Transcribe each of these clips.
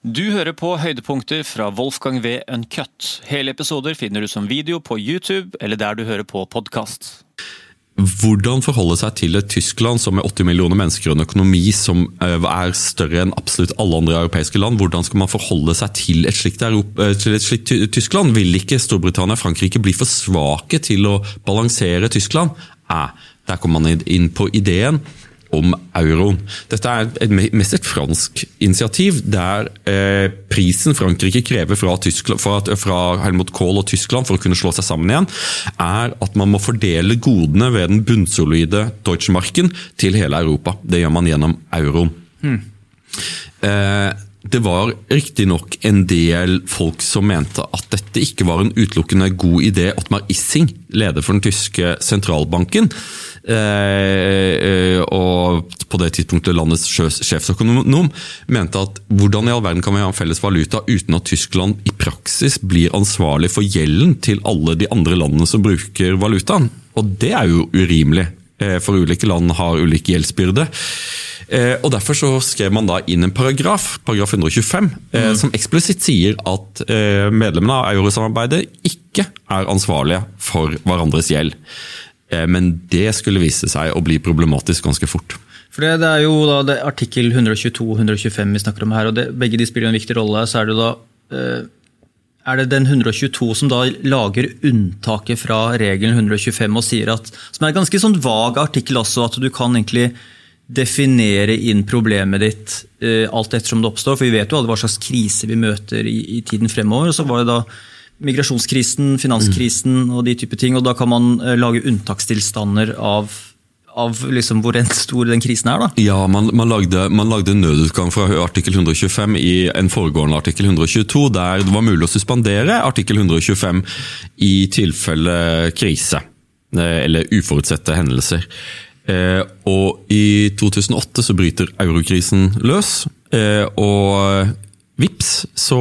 Du hører på høydepunkter fra Wolfgang V. Uncut. Hele episoder finner du som video på YouTube eller der du hører på podkast. Hvordan forholde seg til et Tyskland som med 80 millioner mennesker og en økonomi som eh, er større enn absolutt alle andre europeiske land? Hvordan skal man forholde seg til et slikt, Europa, til et slikt Tyskland? Vil ikke Storbritannia og Frankrike bli for svake til å balansere Tyskland? Eh, der kommer man inn på ideen om euroen. Dette er et, mest et fransk initiativ, der eh, prisen Frankrike krever fra, Tyskland, fra, fra, Helmut Kohl og Tyskland for å kunne slå seg sammen igjen, er at man må fordele godene ved den bunnsolide Deutschmarken til hele Europa. Det gjør man gjennom euroen. Hmm. Eh, det var riktignok en del folk som mente at dette ikke var en utelukkende god idé. Ottmar Issing, leder for den tyske sentralbanken, og på det tidspunktet landets sjefsøkonom, mente at hvordan i all verden kan vi ha en felles valuta uten at Tyskland i praksis blir ansvarlig for gjelden til alle de andre landene som bruker valutaen? Og det er jo urimelig, eh, for ulike land har ulik gjeldsbyrde. Eh, og Derfor så skrev man da inn en paragraf, paragraf 125, eh, mm. som eksplisitt sier at eh, medlemmene av eurosamarbeidet ikke er ansvarlige for hverandres gjeld. Men det skulle vise seg å bli problematisk ganske fort. For det, det er jo da det artikkel 122 og 125 vi snakker om her, og det, begge de spiller en viktig rolle. Så er det da er det den 122 som da lager unntaket fra regelen 125 og sier at Som er en ganske sånn vag artikkel også, at du kan egentlig definere inn problemet ditt uh, alt ettersom det oppstår. For vi vet jo alle hva slags krise vi møter i, i tiden fremover. og så var det da migrasjonskrisen, finanskrisen mm. og de type ting. Og da kan man uh, lage unntakstilstander av, av liksom hvor stor den krisen er. da. Ja, man, man, lagde, man lagde nødutgang fra artikkel 125 i en foregående artikkel 122, der det var mulig å suspendere artikkel 125 i tilfelle krise. Eh, eller uforutsette hendelser. Eh, og i 2008 så bryter eurokrisen løs, eh, og vips så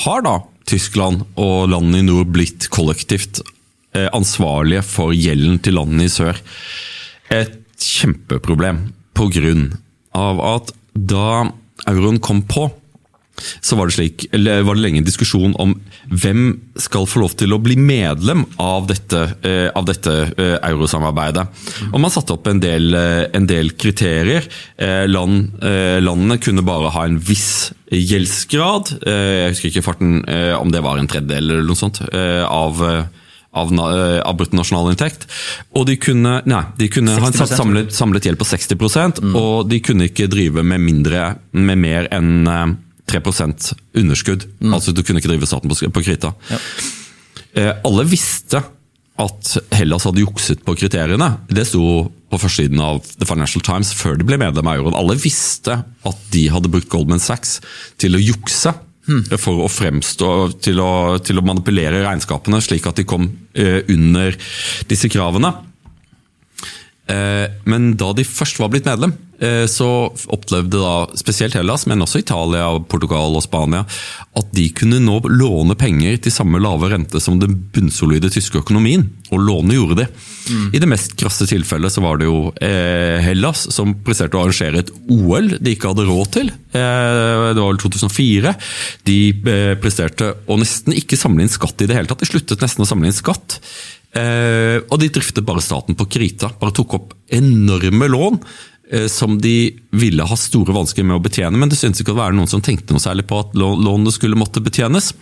har da Tyskland og landene i nord blitt kollektivt eh, ansvarlige for gjelden til landene i sør. Et kjempeproblem på grunn av at da euroen kom på, så var det, slik, var det lenge en diskusjon om hvem skal få lov til å bli medlem av dette, eh, av dette eh, eurosamarbeidet. Og Man satte opp en del, eh, en del kriterier. Land, landene kunne bare ha en viss gjeldsgrad. Jeg husker ikke farten om det var en tredjedel eller noe sånt av av, av bruttonasjonalinntekt. Og de kunne, nei, de kunne ha en samlet, samlet, gjeld på 60 mm. og de kunne ikke drive med, mindre, med mer enn 3% underskudd. Mm. Altså Du kunne ikke drive staten på, på krita. Ja. Eh, alle visste at Hellas hadde jukset på kriteriene. Det sto på førstesiden av The Financial Times før de ble medlem av euroen. Alle visste at de hadde brukt Goldman Sachs til å jukse. Mm. For å fremstå, til å, til å, manipulere regnskapene slik at de kom eh, under disse kravene. Eh, men da de først var blitt medlem, eh, så opplevde da spesielt Hellas, men også Italia, Portugal og Spania, at de kunne nå låne penger til samme lave rente som den bunnsolide tyske økonomien. Og låne gjorde de. Mm. I det mest krasse tilfellet så var det jo eh, Hellas som presterte å arrangere et OL de ikke hadde råd til. Det var vel 2004. De presterte å nesten ikke samle inn skatt i det hele tatt. De sluttet nesten å samle inn skatt. Eh, og de driftet bare staten på krita. Bare tok opp enorme lån eh, som de ville ha store vansker med å betjene, men det syntes ikke å være noen som tenkte noe særlig på at lånene skulle måtte betjenes.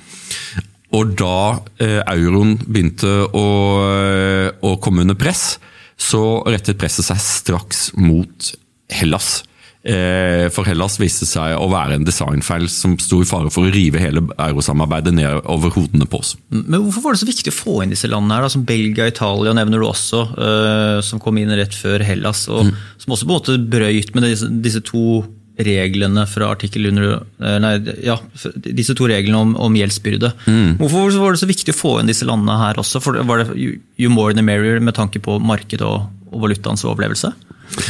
Og da eh, euroen begynte å, eh, å komme under press, så rettet presset seg straks mot Hellas. Eh, for Hellas viste seg å være en designfeil som sto i fare for å rive hele eurosamarbeidet ned over hodene på oss. Men Hvorfor var det så viktig å få inn disse landene, her, da, som Belgia og Italia nevner du også, uh, som kom inn rett før Hellas, og mm. som også på en måte brøyt med disse, disse to reglene fra artikkel 100 eh, Nei, ja, disse to reglene om, om gjeldsbyrde. Mm. Hvorfor var det så viktig å få inn disse landene her også? For var det you more the merrier med tanke på markedet og, og valutaens overlevelse?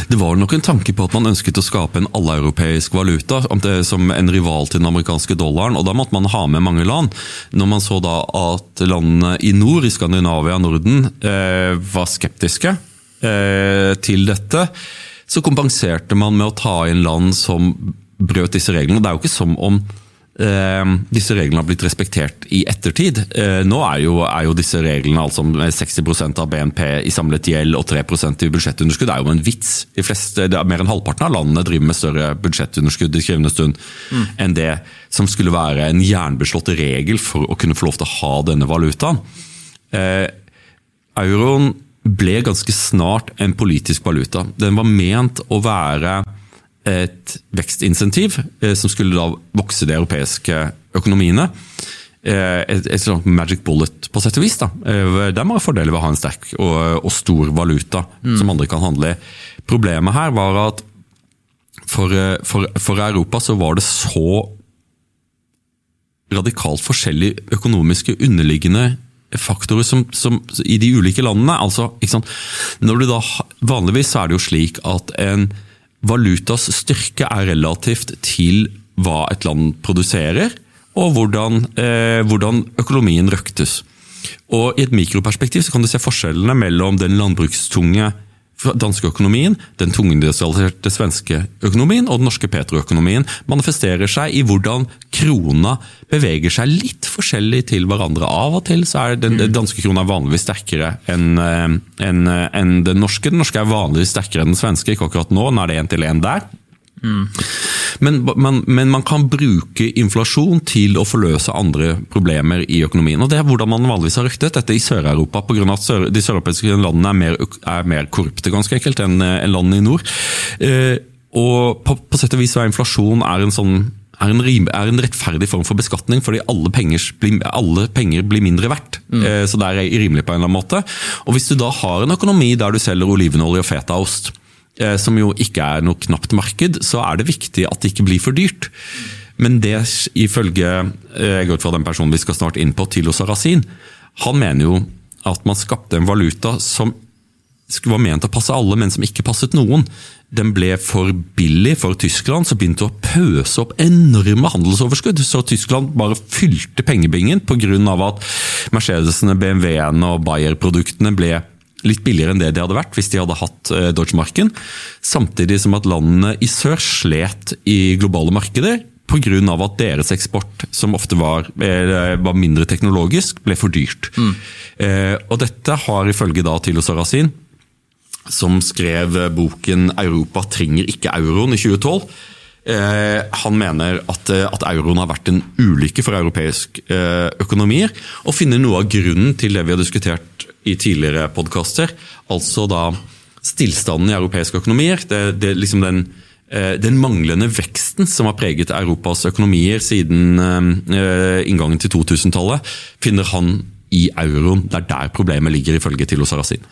Det var nok en tanke på at man ønsket å skape en alleuropeisk valuta som en rival til den amerikanske dollaren, og da måtte man ha med mange land. Når man så da at landene i nord, i Skandinavia og Norden, eh, var skeptiske eh, til dette, så kompenserte man med å ta inn land som brøt disse reglene. Det er jo ikke som om disse reglene har blitt respektert i ettertid. nå er jo, er jo disse reglene altså med 60% av BNP i samlet gjeld og 3% i budsjettunderskudd er jo en vits. De fleste, er Mer enn halvparten av landene driver med større budsjettunderskudd i skrivende stund mm. enn det som skulle være en jernbeslått regel for å kunne få lov til å ha denne valutaen. Eh, euroen ble ganske snart en politisk valuta. Den var ment å være et vekstinsentiv eh, som skulle da vokse de europeiske økonomiene. Eh, et, et sånt magic bullet, på sett og vis. da. Eh, det er mange fordeler ved å ha en sterk og, og stor valuta mm. som andre kan handle i. Problemet her var at for, for, for Europa så var det så radikalt forskjellige økonomiske underliggende faktorer som, som, i de ulike landene. Altså, Når du da, Vanligvis er det jo slik at en valutas styrke er relativt til hva et land produserer, og hvordan, eh, hvordan økonomien røktes. Og I et mikroperspektiv kan du se forskjellene mellom den landbrukstunge danske økonomien, den tungindustrialiserte svenske økonomien og den norske petroøkonomien manifesterer seg i hvordan krona beveger seg litt forskjellig til hverandre. Av og til så er den, den danske krona vanligvis sterkere enn en, eh, en den norske. Den norske er vanligvis sterkere enn den svenske, ikke akkurat nå, nå er det én til én der. Mm. Men, man, men, man kan bruke inflasjon til å forløse andre problemer i økonomien. og Det er hvordan man vanligvis har ryktet dette i Sør-Europa, pga. at sør, de søreuropeiske landene er mer, er mer, korrupte ganske enkelt enn en landene i nord. Eh, og på, på, sett og vis er inflasjon er en sånn er en, er en, rettferdig form for beskatning, fordi alle, penger, alle penger blir mindre verdt. Mm. Eh, så det er rimelig på en eller annen måte. Og Hvis du da har en økonomi der du selger olivenolje og fetaost, Eh, som jo ikke er noe knapt marked, så er det viktig at det ikke blir for dyrt. Men det ifølge eh, jeg går ut fra den personen vi skal snart inn på, Tilo Sarasin, han mener jo at man skapte en valuta som var ment å passe alle, men som ikke passet noen. Den ble for billig for Tyskland, som begynte å pøse opp enorme handelsoverskudd. Så Tyskland bare fylte pengebingen pga. at Mercedesene, BMW-ene og Bayer-produktene ble litt billigere enn det de hadde vært hvis de hadde hatt Deutschmarken. Samtidig som at landene i sør slet i globale markeder pga. at deres eksport, som ofte var, eh, var, mindre teknologisk, ble for dyrt. Mm. Eh, og dette har ifølge da Tilo Sarrazin, som skrev boken 'Europa trenger ikke euroen' i 2012, eh, han mener at, eh, at, euroen har vært en ulykke for europeisk eh, økonomier, og finner noe av grunnen til det vi har diskutert i tidligere podkaster. Altså da stillstanden i europeiske økonomier. Det, det liksom den, eh, den, manglende veksten som har preget Europas økonomier siden eh, inngangen til 2000-tallet, finner han i euroen. Det er der problemet ligger, ifølge Tilo Sarrazin.